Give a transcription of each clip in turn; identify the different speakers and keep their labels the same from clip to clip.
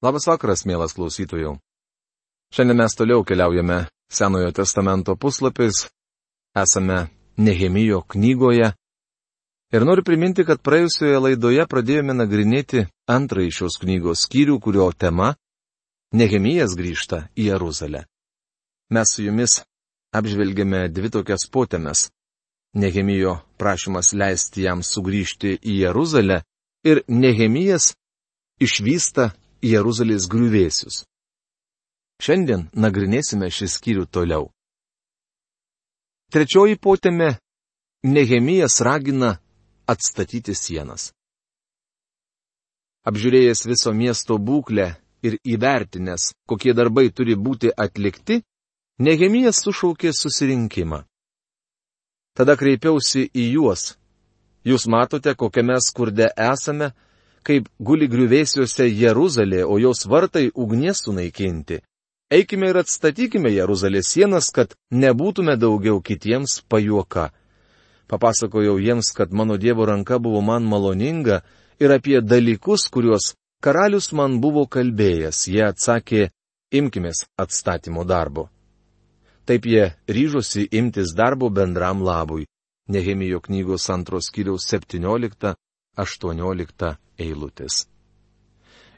Speaker 1: Labas vakaras, mielas klausytojų. Šiandien mes toliau keliaujame Senojo testamento puslapiais, esame Nehemijo knygoje. Ir noriu priminti, kad praėjusioje laidoje pradėjome nagrinėti antrąjį šios knygos skyrių, kurio tema - Nehemijas grįžta į Jeruzalę. Mes su jumis apžvelgėme dvi tokias potėmes - Nehemijo prašymas leisti jam sugrįžti į Jeruzalę ir Nehemijas išvysta Jeruzalės griuvėsius. Šiandien nagrinėsime šį skyrių toliau. Trečioji potėme - Nehemijas ragina atstatyti sienas. Apžiūrėjęs viso miesto būklę ir įvertinęs, kokie darbai turi būti atlikti, Nehemijas sušaukė susirinkimą. Tada kreipiausi į juos. Jūs matote, kokiame skurde esame, kaip guli griuvėsiuose Jeruzalė, o jos vartai ugnies sunaikinti. Eikime ir atstatykime Jeruzalės sienas, kad nebūtume daugiau kitiems pajuoka. Papasakojau jiems, kad mano Dievo ranka buvo man maloninga ir apie dalykus, kuriuos karalius man buvo kalbėjęs. Jie atsakė, imkimės atstatymo darbo. Taip jie ryžosi imtis darbo bendram labui. Nehemijo knygos antros kiriaus 17-18 eilutės.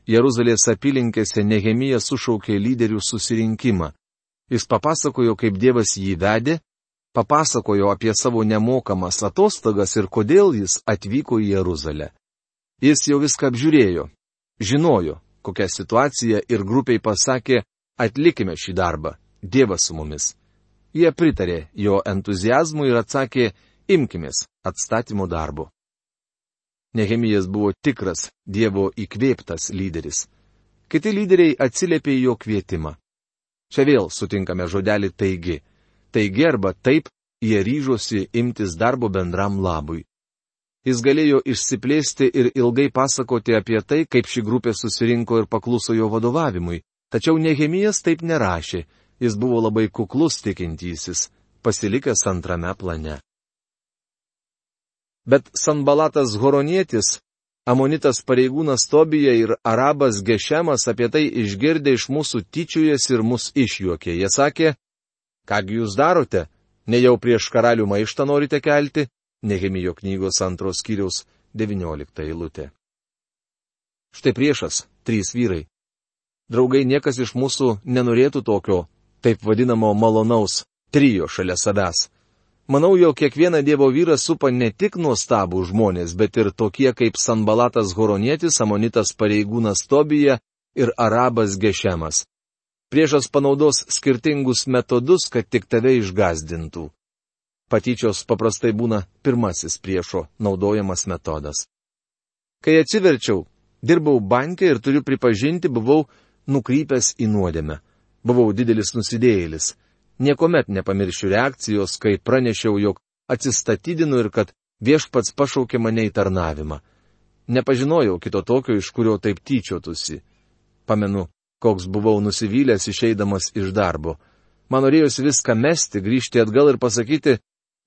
Speaker 1: Jeruzalės apylinkėse Nehemija sušaukė lyderių susirinkimą. Jis papasakojo, kaip Dievas jį vedė, papasakojo apie savo nemokamas atostogas ir kodėl jis atvyko į Jeruzalę. Jis jau viską apžiūrėjo, žinojo, kokia situacija ir grupiai pasakė, atlikime šį darbą, Dievas su mumis. Jie pritarė jo entuzijazmui ir atsakė, imkimės atstatymo darbo. Nehemijas buvo tikras Dievo įkvėptas lyderis. Kiti lyderiai atsiliepė į jo kvietimą. Čia vėl sutinkame žodelį taigi. Taigi arba taip jie ryžosi imtis darbo bendram labui. Jis galėjo išsiplėsti ir ilgai pasakoti apie tai, kaip ši grupė susirinko ir pakluso jo vadovavimui. Tačiau Nehemijas taip nerašė, jis buvo labai kuklus tikintysis, pasilikęs antrame plane. Bet Sanbalatas Horonietis, Amonitas pareigūnas Tobija ir Arabas Gešemas apie tai išgirdė iš mūsų tyčiojas ir mus išjuokė. Jie sakė, kągi jūs darote, ne jau prieš karalių maištą norite kelti, Nehemijo knygos antros kiriaus 19 eilutė. Štai priešas, trys vyrai. Draugai, niekas iš mūsų nenorėtų tokio, taip vadinamo malonaus, trijo šalia savęs. Manau, jog kiekvieną Dievo vyrą supa ne tik nuostabų žmonės, bet ir tokie kaip Sanbalatas Horonietis, Amonitas pareigūnas Tobija ir Arabas Gešemas. Priešas panaudos skirtingus metodus, kad tik tave išgazdintų. Patyčios paprastai būna pirmasis priešo naudojamas metodas. Kai atsiverčiau, dirbau banke ir turiu pripažinti, buvau nukrypęs į nuodėmę. Buvau didelis nusidėjėlis Niekuomet nepamiršiu reakcijos, kai pranešiau, jog atsistatydinu ir kad viešpats pašaukė mane į tarnavimą. Nepažinojau kito tokio, iš kurio taip tyčiotusi. Pamenu, koks buvau nusivylęs išeidamas iš darbo. Man norėjosi viską mesti, grįžti atgal ir pasakyti,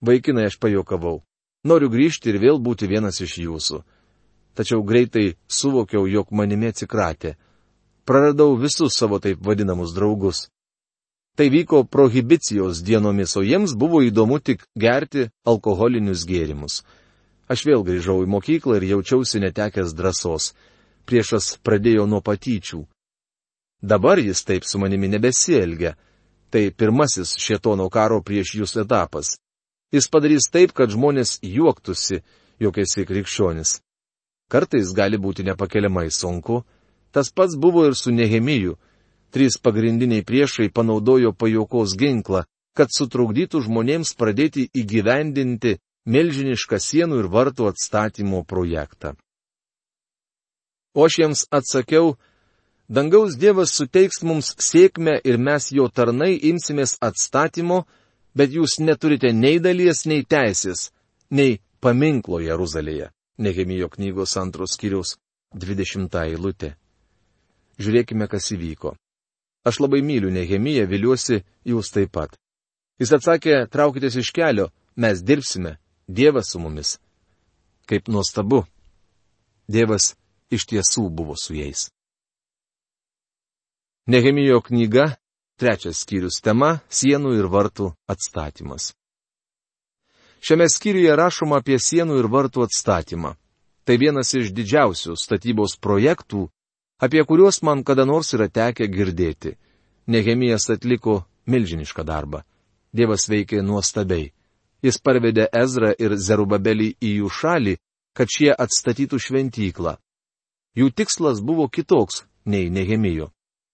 Speaker 1: vaikinai aš pajokavau. Noriu grįžti ir vėl būti vienas iš jūsų. Tačiau greitai suvokiau, jog manimi atsikratė. Praradau visus savo taip vadinamus draugus. Tai vyko prohibicijos dienomis, o jiems buvo įdomu tik gerti alkoholinius gėrimus. Aš vėl grįžau į mokyklą ir jaučiausi netekęs drąsos. Priešas pradėjo nuo patyčių. Dabar jis taip su manimi nebesielgia. Tai pirmasis šietono karo prieš jūs etapas. Jis padarys taip, kad žmonės juoktųsi, jog esi krikščionis. Kartais gali būti nepakeliamai sunku. Tas pats buvo ir su Nehemiju Trys pagrindiniai priešai panaudojo pajokos ginklą, kad sutrukdytų žmonėms pradėti įgyvendinti milžinišką sienų ir vartų atstatymo projektą. O aš jiems atsakiau, dangaus Dievas suteiks mums sėkmę ir mes jo tarnai imsimės atstatymo, bet jūs neturite nei dalies, nei teisės, nei paminklo Jeruzalėje. Nehemijo knygos antros kiriaus 20 eilutė. Žiūrėkime, kas įvyko. Aš labai myliu Nehemiją, viliuosi jūs taip pat. Jis atsakė, traukitės iš kelio, mes dirbsime, Dievas su mumis. Kaip nuostabu. Dievas iš tiesų buvo su jais. Nehemijo knyga, trečias skyrius tema - sienų ir vartų atstatymas. Šiame skyriuje rašoma apie sienų ir vartų atstatymą. Tai vienas iš didžiausių statybos projektų, apie kuriuos man kada nors yra tekę girdėti. Nehemijas atliko milžinišką darbą. Dievas veikė nuostabiai. Jis parvedė Ezrą ir Zerubabelį į jų šalį, kad šie atstatytų šventyklą. Jų tikslas buvo kitoks nei Nehemijo.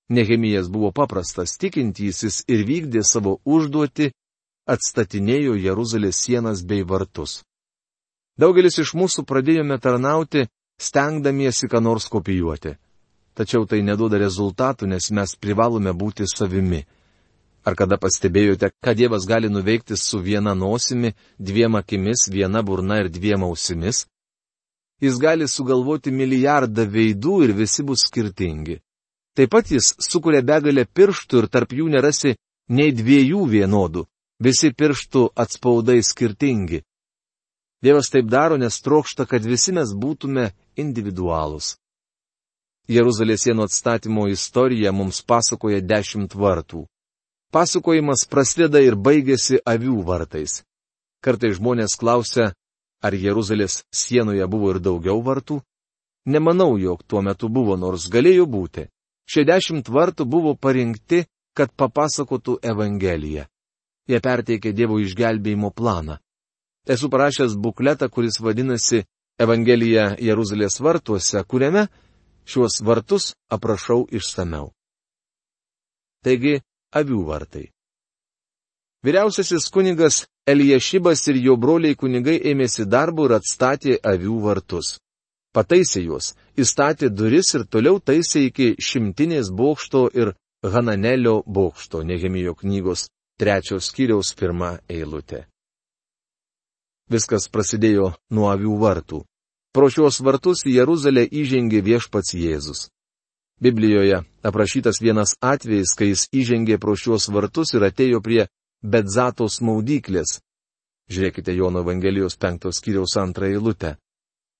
Speaker 1: Nehemijas buvo paprastas tikintysis ir vykdė savo užduoti, atstatinėjo Jeruzalės sienas bei vartus. Daugelis iš mūsų pradėjome tarnauti, stengdamiesi ką nors kopijuoti. Tačiau tai neduoda rezultatų, nes mes privalome būti savimi. Ar kada pastebėjote, kad Dievas gali nuveikti su viena nosimi, dviem akimis, viena burna ir dviem ausimis? Jis gali sugalvoti milijardą veidų ir visi bus skirtingi. Taip pat jis sukuria begalę pirštų ir tarp jų nerasi nei dviejų vienodų, visi pirštų atspaudai skirtingi. Dievas taip daro, nes trokšta, kad visi mes būtume individualūs. Jeruzalės sienų atstatymo istorija mums pasakoja dešimt vartų. Pasakojimas prasideda ir baigėsi avių vartais. Kartai žmonės klausia, Ar Jeruzalės sienoje buvo ir daugiau vartų? Nemanau, jog tuo metu buvo, nors galėjo būti. Šie dešimt vartų buvo parinkti, kad papasakotų Evangeliją. Jie perteikė Dievo išgelbėjimo planą. Esu parašęs bukletą, kuris vadinasi Evangelija Jeruzalės vartuose, kuriame šiuos vartus aprašau išsameu. Taigi, avių vartai. Vyriausiasis kunigas Eliešibas ir jo broliai kunigai ėmėsi darbo ir atstatė avių vartus. Pataisė juos, įstatė duris ir toliau taisė iki šimtinės bokšto ir Hananelio bokšto, Nehemijo knygos trečios skyriaus pirmą eilutę. Viskas prasidėjo nuo avių vartų. Pro šios vartus į Jeruzalę įžengė viešpats Jėzus. Biblijoje aprašytas vienas atvejis, kai jis įžengė pro šios vartus ir atėjo prie Betzatos maudyklės. Žiūrėkite Jono Evangelijos penktos kiriaus antrą eilutę.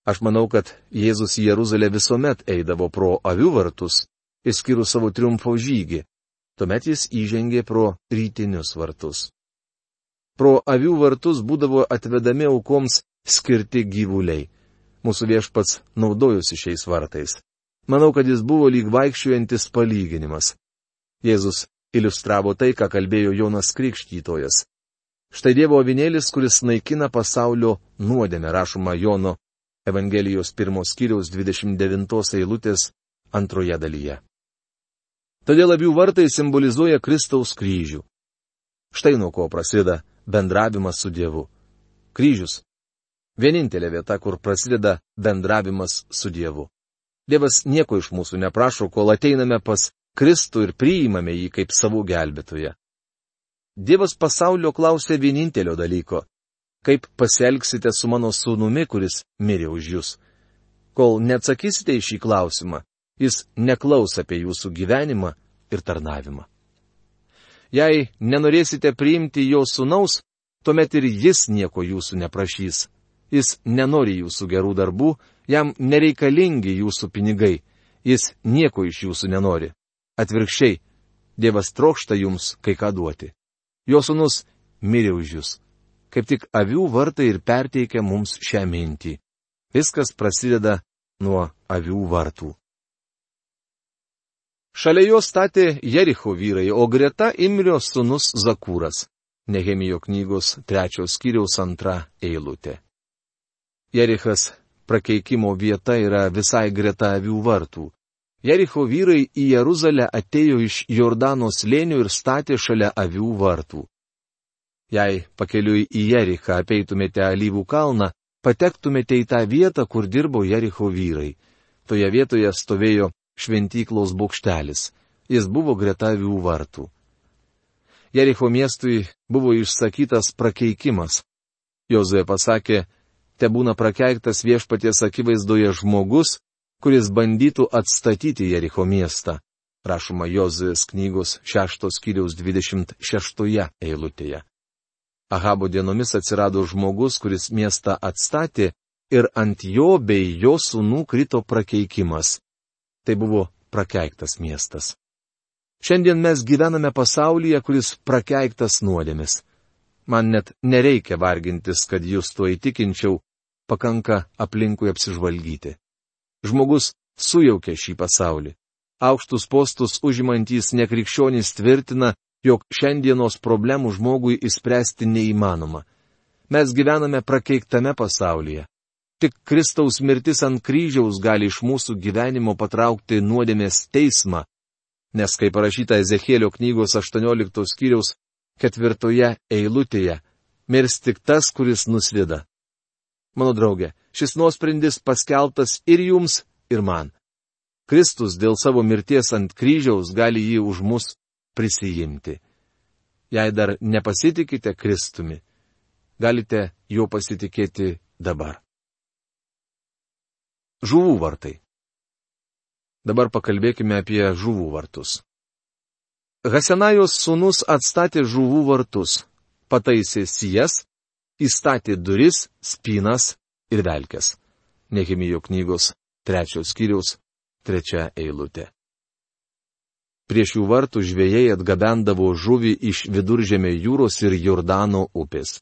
Speaker 1: Aš manau, kad Jėzus į Jeruzalę visuomet eidavo pro avių vartus, išskyrus savo triumfo žygį. Tuomet jis įžengė pro rytinius vartus. Pro avių vartus būdavo atvedami aukoms skirti gyvuliai. Mūsų viešpats naudojosi šiais vartais. Manau, kad jis buvo lyg vaikščiuojantis palyginimas. Jėzus iliustravo tai, ką kalbėjo Jonas Krikštytojas. Štai Dievo avinėlis, kuris naikina pasaulio nuodėmę, rašoma Jono Evangelijos pirmos kiriaus 29 eilutės antroje dalyje. Todėl abiejų vartai simbolizuoja Kristaus kryžių. Štai nuo ko prasideda bendravimas su Dievu. Kryžius. Vienintelė vieta, kur prasideda bendravimas su Dievu. Dievas nieko iš mūsų neprašo, kol ateiname pas Kristų ir priimame jį kaip savų gelbėtoje. Dievas pasaulio klausė vienintelio dalyko - kaip pasielgsite su mano sūnumi, kuris mirė už jūs. Kol neatsakysite į šį klausimą, jis neklaus apie jūsų gyvenimą ir tarnavimą. Jei nenorėsite priimti jo sūnaus, tuomet ir jis nieko jūsų neprašys. Jis nenori jūsų gerų darbų, jam nereikalingi jūsų pinigai, jis nieko iš jūsų nenori. Atvirkščiai, Dievas trokšta jums kai ką duoti. Jo sunus mirė už jūs. Kaip tik avių vartai ir perteikia mums šią mintį. Viskas prasideda nuo avių vartų. Šalia jo statė Jericho vyrai, o greta Imrio sunus Zakūras. Nehemijo knygos trečios skyriaus antra eilutė. Jerichas prakeikimo vieta yra visai greta avių vartų. Jericho vyrai į Jeruzalę atėjo iš Jordano slėnių ir statė šalia avių vartų. Jei pakeliui į Jerichą apeitumėte alyvų kalną, patektumėte į tą vietą, kur dirbo Jericho vyrai. Toje vietoje stovėjo šventyklos bokštelis. Jis buvo greta avių vartų. Jericho miestui buvo išsakytas prakeikimas. Jozuė pasakė, te būna prakeiktas viešpaties akivaizdoje žmogus, kuris bandytų atstatyti Jericho miestą, rašoma Jozės knygos 6 skyriaus 26 eilutėje. Ahabo dienomis atsirado žmogus, kuris miestą atstatė ir ant jo bei jo sūnų krito prakeikimas. Tai buvo prakeiktas miestas. Šiandien mes gyvename pasaulyje, kuris prakeiktas nuodėmis. Man net nereikia vargintis, kad jūs tuo įtikinčiau, pakanka aplinkui apsižvalgyti. Žmogus sujaukia šį pasaulį. Aukštus postus užimantys nekrikščionys tvirtina, jog šiandienos problemų žmogui įspręsti neįmanoma. Mes gyvename prakeiktame pasaulyje. Tik Kristaus mirtis ant kryžiaus gali iš mūsų gyvenimo patraukti nuodėmės teismą, nes kaip parašyta Ezekėlio knygos 18 skyriaus ketvirtoje eilutėje, mirs tik tas, kuris nuslida. Mano draugė, šis nuosprendis paskeltas ir jums, ir man. Kristus dėl savo mirties ant kryžiaus gali jį už mus prisijimti. Jei dar nepasitikite Kristumi, galite juo pasitikėti dabar. Žuvų vartai. Dabar pakalbėkime apie žuvų vartus. Hasenajos sūnus atstatė žuvų vartus, pataisė sijas, įstatė duris, spinas ir velkės. Nehemijo knygos trečios skyriaus trečia eilutė. Prieš jų vartų žvėjai atgabendavo žuvį iš viduržėmė jūros ir Jordano upės.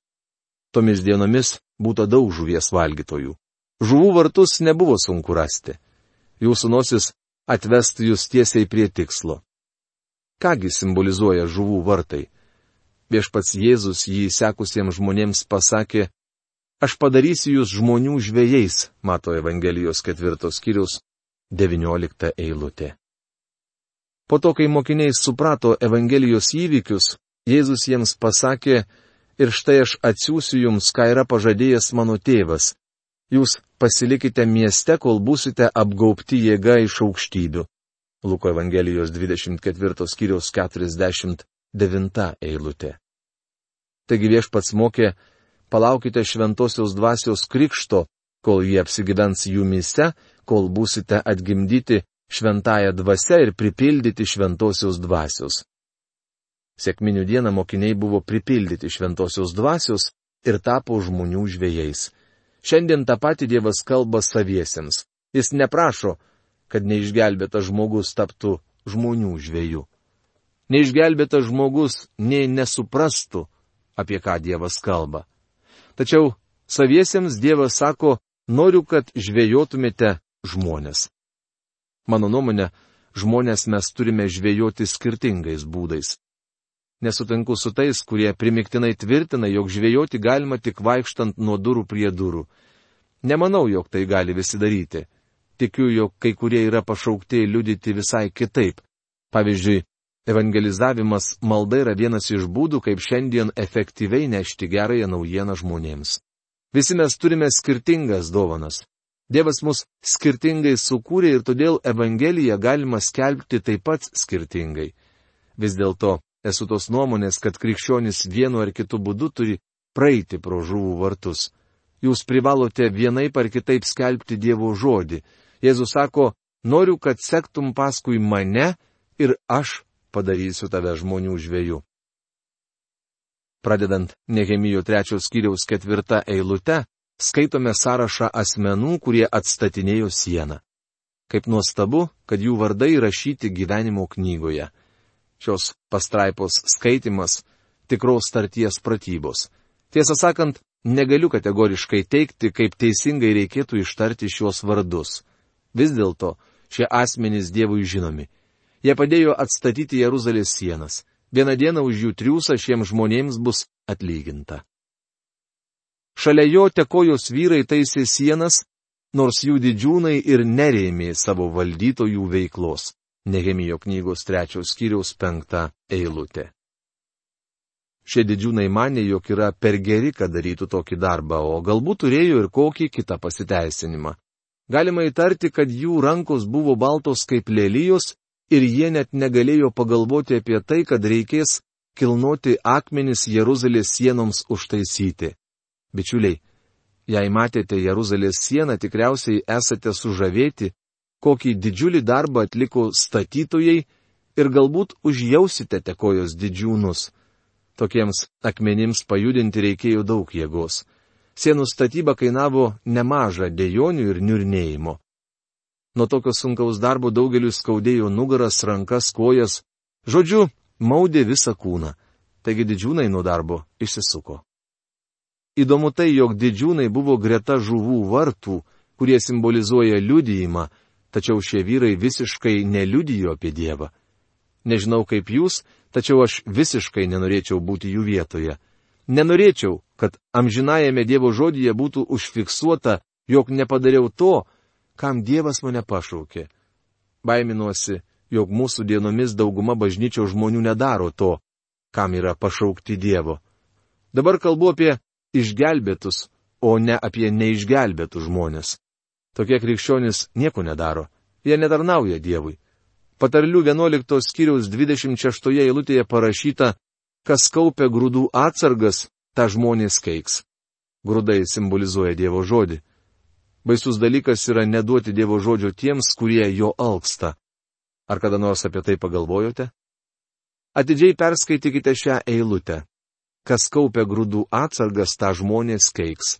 Speaker 1: Tomis dienomis būtų daug žuvies valgytojų. Žuvų vartus nebuvo sunku rasti. Jūsų nosis atvestų jūs tiesiai prie tikslo. Kągi simbolizuoja žuvų vartai? Viešpats Jėzus jį sekusiems žmonėms pasakė, aš padarysiu jūs žmonių žvėjais, mato Evangelijos ketvirtos skyrius 19 eilutė. Po to, kai mokiniai suprato Evangelijos įvykius, Jėzus jiems pasakė, ir štai aš atsiųsiu jums, ką yra pažadėjęs mano tėvas. Jūs pasilikite mieste, kol busite apgaupti jėga iš aukštybių. Luko Evangelijos 24 skyriaus 49 eilutė. Taigi viešpats mokė, palaukite šventosios dvasios krikšto, kol jie apsigyvens jumise, kol būsite atgimdyti šventąją dvasę ir pripildyti šventosios dvasios. Sėkminių dieną mokiniai buvo pripildyti šventosios dvasios ir tapo žmonių žvėjais. Šiandien tą patį Dievas kalba saviesiems. Jis neprašo, kad neišgelbėtas žmogus taptų žmonių žvėjų. Neišgelbėtas žmogus nei nesuprastų, apie ką Dievas kalba. Tačiau saviesiems Dievas sako, noriu, kad žvėjotumėte žmonės. Mano nuomonė, žmonės mes turime žvėjoti skirtingais būdais. Nesutinku su tais, kurie primiktinai tvirtina, jog žvėjoti galima tik vaikštant nuo durų prie durų. Nemanau, jog tai gali visi daryti. Tikiu, jog kai kurie yra pašaukti liudyti visai kitaip. Pavyzdžiui, evangelizavimas malda yra vienas iš būdų, kaip šiandien efektyviai nešti gerąją naujieną žmonėms. Visi mes turime skirtingas dovanas. Dievas mus skirtingai sukūrė ir todėl Evangeliją galima skelbti taip pat skirtingai. Vis dėlto esu tos nuomonės, kad krikščionis vienu ar kitu būdu turi praeiti pro žuvų vartus. Jūs privalote vienaip ar kitaip skelbti Dievo žodį. Jėzus sako, noriu, kad sektum paskui mane ir aš padarysiu tave žmonių žvėjų. Pradedant Nehemijo trečios skyriaus ketvirtą eilutę, skaitome sąrašą asmenų, kurie atstatinėjo sieną. Kaip nuostabu, kad jų vardai rašyti gyvenimo knygoje. Šios pastraipos skaitimas - tikros starties pratybos. Tiesą sakant, negaliu kategoriškai teikti, kaip teisingai reikėtų ištarti šios vardus. Vis dėlto, šie asmenys Dievui žinomi. Jie padėjo atstatyti Jeruzalės sienas. Vieną dieną už jų triūsą šiems žmonėms bus atlyginta. Šalia jo tekojos vyrai taisė sienas, nors jų didžiūnai ir nerėmė savo valdytojų veiklos. Nehemijo knygos trečios skyriaus penktą eilutė. Šie didžiūnai mane, jog yra per geri, kad darytų tokį darbą, o galbūt turėjo ir kokį kitą pasiteisinimą. Galima įtarti, kad jų rankos buvo baltos kaip lelyjos ir jie net negalėjo pagalvoti apie tai, kad reikės kilnoti akmenis Jeruzalės sienoms užtaisyti. Bičiuliai, jei matėte Jeruzalės sieną, tikriausiai esate sužavėti, kokį didžiulį darbą atliko statytojai ir galbūt užjausite tekojos didžiūnus. Tokiems akmenims pajudinti reikėjo daug jėgos. Sienų statyba kainavo nemažą dėjonių ir niurnėjimo. Nuo tokio sunkaus darbo daugeliu skaudėjo nugaras, rankas, kojas, Žodžiu, maudė visą kūną, taigi didžiūnai nuo darbo išsisuko. Įdomu tai, jog didžiūnai buvo greta žuvų vartų, kurie simbolizuoja liudijimą, tačiau šie vyrai visiškai neliudijo apie Dievą. Nežinau kaip jūs, tačiau aš visiškai nenorėčiau būti jų vietoje. Nenorėčiau, kad amžinajame Dievo žodyje būtų užfiksuota, jog nepadariau to, kam Dievas mane pašaukė. Baiminuosi, jog mūsų dienomis dauguma bažnyčio žmonių nedaro to, kam yra pašaukti Dievo. Dabar kalbu apie išgelbėtus, o ne apie neišgelbėtus žmonės. Tokie krikščionys nieko nedaro. Jie netarnauja Dievui. Patarlių 11 skyriaus 26 eilutėje parašyta, kas kaupia grūdų atsargas, tą žmonės keiks. Grūdai simbolizuoja Dievo žodį. Baisus dalykas yra neduoti Dievo žodžio tiems, kurie jo alksta. Ar kada nors apie tai pagalvojote? Atidžiai perskaitykite šią eilutę. Kas kaupia grūdų atsargas, tą žmonės keiks.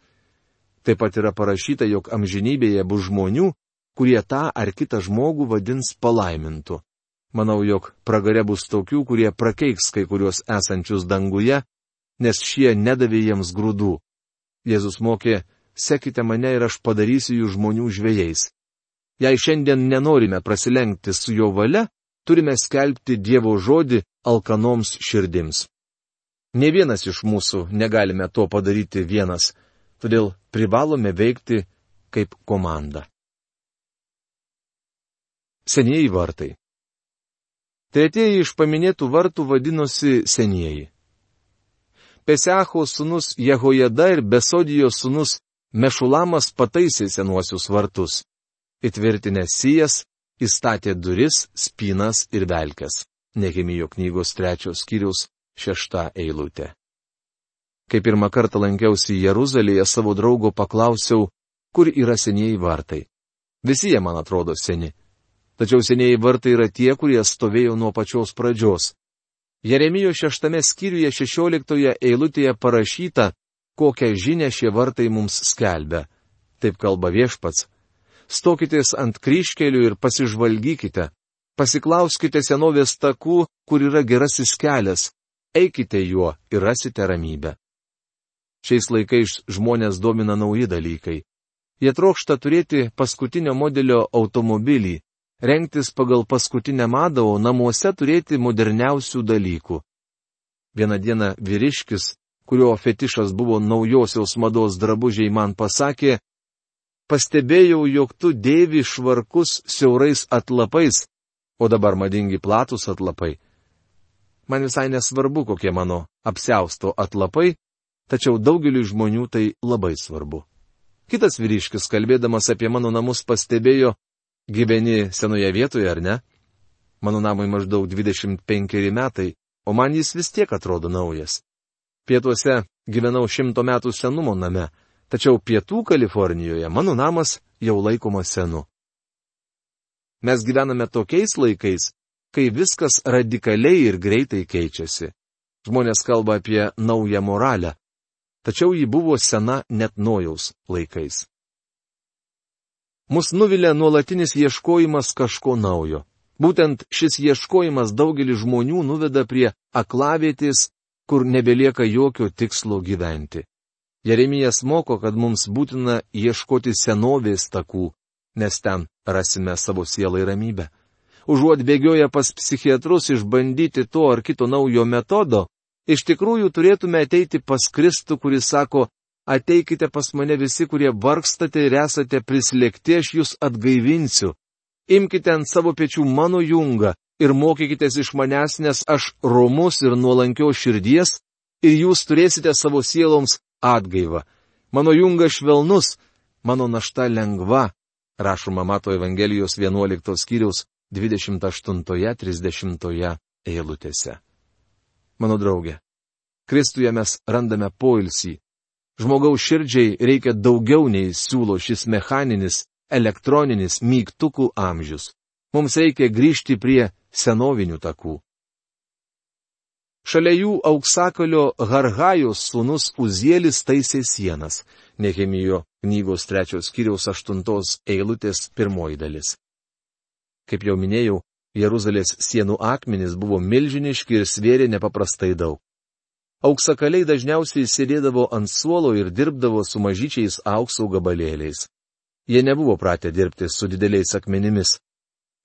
Speaker 1: Taip pat yra parašyta, jog amžinybėje bus žmonių, kurie tą ar kitą žmogų vadins palaimintu. Manau, jog pragare bus tokių, kurie prakeiks kai kuriuos esančius danguje, nes šie nedavė jiems grūdų. Jėzus mokė, sekite mane ir aš padarysiu jų žmonių žvėjais. Jei šiandien nenorime prasilenkti su jo valia, turime skelbti Dievo žodį alkanoms širdims. Ne vienas iš mūsų negalime to padaryti vienas todėl privalome veikti kaip komanda. Senieji vartai. Tretieji iš paminėtų vartų vadinosi senieji. Pesecho sūnus Jehojada ir Besodijos sūnus Mešulamas pataisė senuosius vartus. Įtvirtinę sijas, įstatė duris, spinas ir velkes. Nehemijo knygos trečios skyrius šešta eilutė. Kai pirmą kartą lankiausi Jeruzalėje, savo draugo paklausiau, kur yra senieji vartai. Visi jie man atrodo seni. Tačiau senieji vartai yra tie, kurie stovėjo nuo pačios pradžios. Jeremijo šeštame skyriuje šešioliktoje eilutėje parašyta, kokią žinę šie vartai mums skelbia. Taip kalba viešpats. Stokitės ant kryškelių ir pasižvalgykite. Pasiklauskite senovės takų, kur yra gerasis kelias. Eikite juo ir rasite ramybę. Šiais laikais žmonės domina nauji dalykai. Jie trokšta turėti paskutinio modelio automobilį, rengtis pagal paskutinę madą, o namuose turėti moderniausių dalykų. Vieną dieną vyriškis, kurio fetišas buvo naujosios mados drabužiai, man pasakė, pastebėjau, jog tu dėvi švarkus siaurais atlapais, o dabar madingi platus atlapai. Man visai nesvarbu, kokie mano apsausto atlapai, tačiau daugeliu žmonių tai labai svarbu. Kitas vyriškis, kalbėdamas apie mano namus, pastebėjo, gyveni senoje vietoje ar ne? Mano namui maždaug 25 metai, o man jis vis tiek atrodo naujas. Pietuose gyvenau šimto metų senumo name, tačiau pietų Kalifornijoje mano namas jau laikomas senu. Mes gyvename tokiais laikais, kai viskas radikaliai ir greitai keičiasi. Žmonės kalba apie naują moralę, tačiau ji buvo sena net nojaus laikais. Mus nuvilia nuolatinis ieškojimas kažko naujo. Būtent šis ieškojimas daugelį žmonių nuveda prie aklavietės, kur nebelieka jokio tikslo gyventi. Jeremijas moko, kad mums būtina ieškoti senovės takų, nes ten rasime savo sielą ir ramybę. Užuot bėgioja pas psichiatrus išbandyti to ar kito naujo metodo, Iš tikrųjų turėtume ateiti pas Kristų, kuris sako, ateikite pas mane visi, kurie vargstate ir esate prislėgti, aš jūs atgaivinsiu. Imkite ant savo pečių mano jungą ir mokykitės iš manęs, nes aš romus ir nuolankios širdies, ir jūs turėsite savo sieloms atgaivą. Mano jungas švelnus, mano našta lengva, rašoma Mato Evangelijos 11 skyriaus 28-30 eilutėse mano draugė. Kristuje mes randame poilsį. Žmogaus širdžiai reikia daugiau nei siūlo šis mechaninis, elektroninis mygtukų amžius. Mums reikia grįžti prie senovinių takų. Šalia jų auksakalio Harhajos sūnus Uzielis taisė sienas. Nehemijo knygos trečios kiriaus aštuntos eilutės pirmoji dalis. Kaip jau minėjau, Jeruzalės sienų akmenys buvo milžiniški ir svėrė nepaprastai daug. Auksakaliai dažniausiai sėdėdavo ant suolo ir dirbdavo su mažyčiais aukso gabalėliais. Jie nebuvo pratę dirbti su dideliais akmenimis.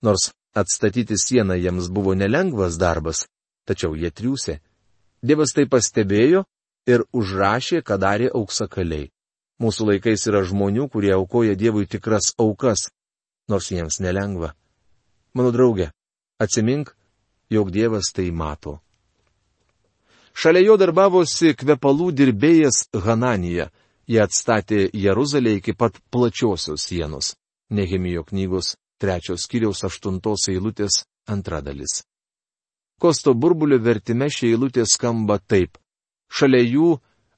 Speaker 1: Nors atstatyti sieną jiems buvo nelengvas darbas, tačiau jie triūsė. Dievas tai pastebėjo ir užrašė, ką darė auksakaliai. Mūsų laikais yra žmonių, kurie aukoja Dievui tikras aukas, nors jiems nelengva. Mano draugė, atsimink, jog Dievas tai mato. Šalia jo darbavosi kvepalų dirbėjas Hananija. Jie atstatė Jeruzalę iki pat plačiosios sienos. Nehemijo knygos trečios kiriaus aštuntos eilutės antra dalis. Kosto burbulio vertime šie eilutė skamba taip. Šalia jų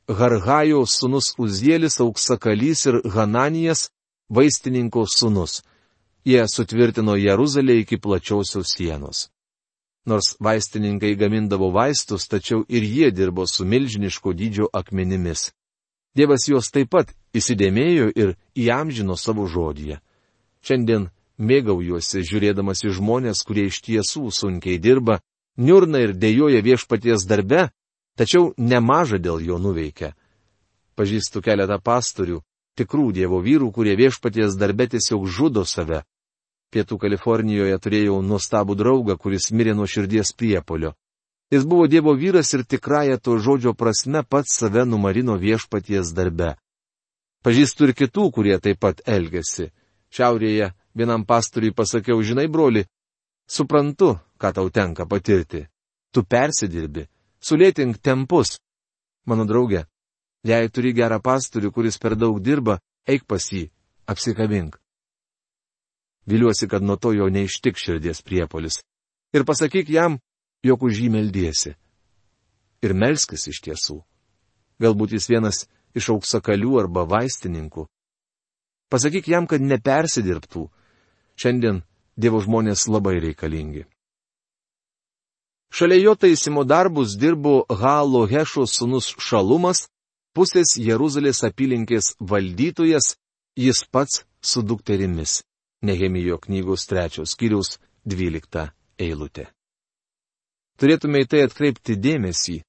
Speaker 1: Harhajo sunus Uzielis auksakalys ir Hananijas vaistininko sunus jie sutvirtino Jeruzalę iki plačiausios sienos. Nors vaistininkai gamindavo vaistus, tačiau ir jie dirbo su milžiniško dydžio akmenimis. Dievas juos taip pat įsidėmėjo ir įamžino savo žodyje. Šiandien mėgaujuosi žiūrėdamas į žmonės, kurie iš tiesų sunkiai dirba, niurna ir dėjoja viešpaties darbe, tačiau nemaža dėl jo nuveikia. Pažįstu keletą pastorių, tikrų Dievo vyrų, kurie viešpaties darbe tiesiog žudo save, Pietų Kalifornijoje turėjau nuostabų draugą, kuris mirė nuo širdies priepolio. Jis buvo Dievo vyras ir tikrąją to žodžio prasme pats save numarino viešpaties darbe. Pažįstu ir kitų, kurie taip pat elgesi. Šiaurėje vienam pastoriui pasakiau, žinai, broli, suprantu, ką tau tenka patirti. Tu persidirbi, sulėtink tempus. Mano draugė, jei turi gerą pastorių, kuris per daug dirba, eik pas jį, apsikabink. Viliuosi, kad nuo to jo neištik širdies priepolis. Ir pasakyk jam, jog už jį meldiesi. Ir melskis iš tiesų. Galbūt jis vienas iš auksakalių arba vaistininkų. Pasakyk jam, kad nepersidirbtų. Šiandien Dievo žmonės labai reikalingi. Šalia jo taisimo darbus dirbo Halo Hešos sunus Šalumas, pusės Jeruzalės apylinkės valdytojas, jis pats su dukterimis. Nehemijo knygos trečios skyriaus dvylikta eilutė. Turėtume į tai atkreipti dėmesį.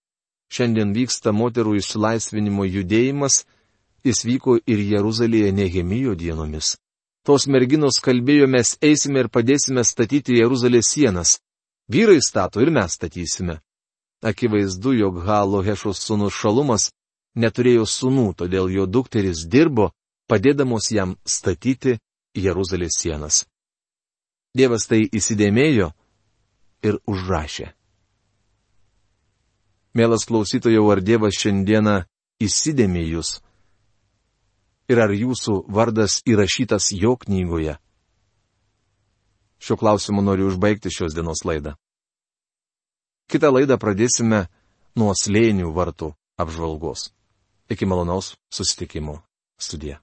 Speaker 1: Šiandien vyksta moterų išlaisvinimo judėjimas, jis vyko ir Jeruzalėje Nehemijo dienomis. Tos merginos kalbėjo, mes eisime ir padėsime statyti Jeruzalės sienas. Vyrai stato ir mes statysime. Akivaizdu, jog Halo Hešos sūnus Šalumas neturėjo sūnų, todėl jo dukteris dirbo, padėdamos jam statyti Jeruzalės sienas. Dievas tai įsidėmėjo ir užrašė. Mielas klausytojau, ar Dievas šiandieną įsidėmė jūs? Ir ar jūsų vardas įrašytas jo knygoje? Šiuo klausimu noriu užbaigti šios dienos laidą. Kitą laidą pradėsime nuo slėnių vartų apžvalgos. Iki malonaus susitikimo studija.